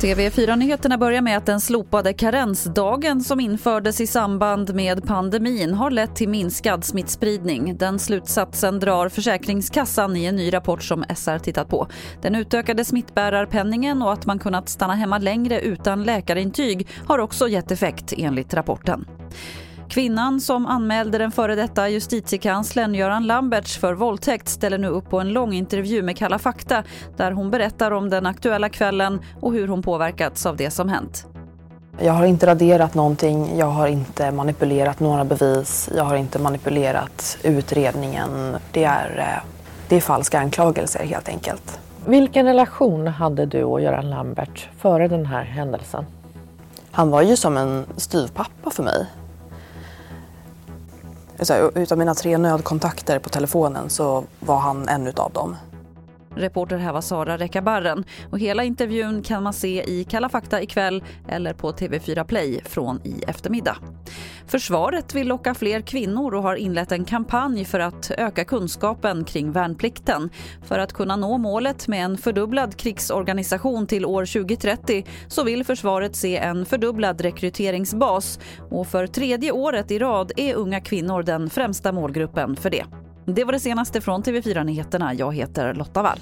TV4-nyheterna börjar med att den slopade karensdagen som infördes i samband med pandemin har lett till minskad smittspridning. Den slutsatsen drar Försäkringskassan i en ny rapport som SR tittat på. Den utökade smittbärarpenningen och att man kunnat stanna hemma längre utan läkarintyg har också gett effekt enligt rapporten. Kvinnan som anmälde den före detta justitiekanslern Göran Lamberts för våldtäkt ställer nu upp på en lång intervju med Kalla fakta där hon berättar om den aktuella kvällen och hur hon påverkats av det som hänt. Jag har inte raderat någonting, jag har inte manipulerat några bevis, jag har inte manipulerat utredningen. Det är, eh, det är falska anklagelser helt enkelt. Vilken relation hade du och Göran Lambert före den här händelsen? Han var ju som en styvpappa för mig Alltså, utav mina tre nödkontakter på telefonen så var han en utav dem. Reporter här var Sara Rekabarren och hela intervjun kan man se i Kalla fakta ikväll eller på TV4 Play från i eftermiddag. Försvaret vill locka fler kvinnor och har inlett en kampanj för att öka kunskapen kring värnplikten. För att kunna nå målet med en fördubblad krigsorganisation till år 2030 så vill försvaret se en fördubblad rekryteringsbas och för tredje året i rad är unga kvinnor den främsta målgruppen för det. Det var det senaste från TV4 Nyheterna. Jag heter Lotta Wall.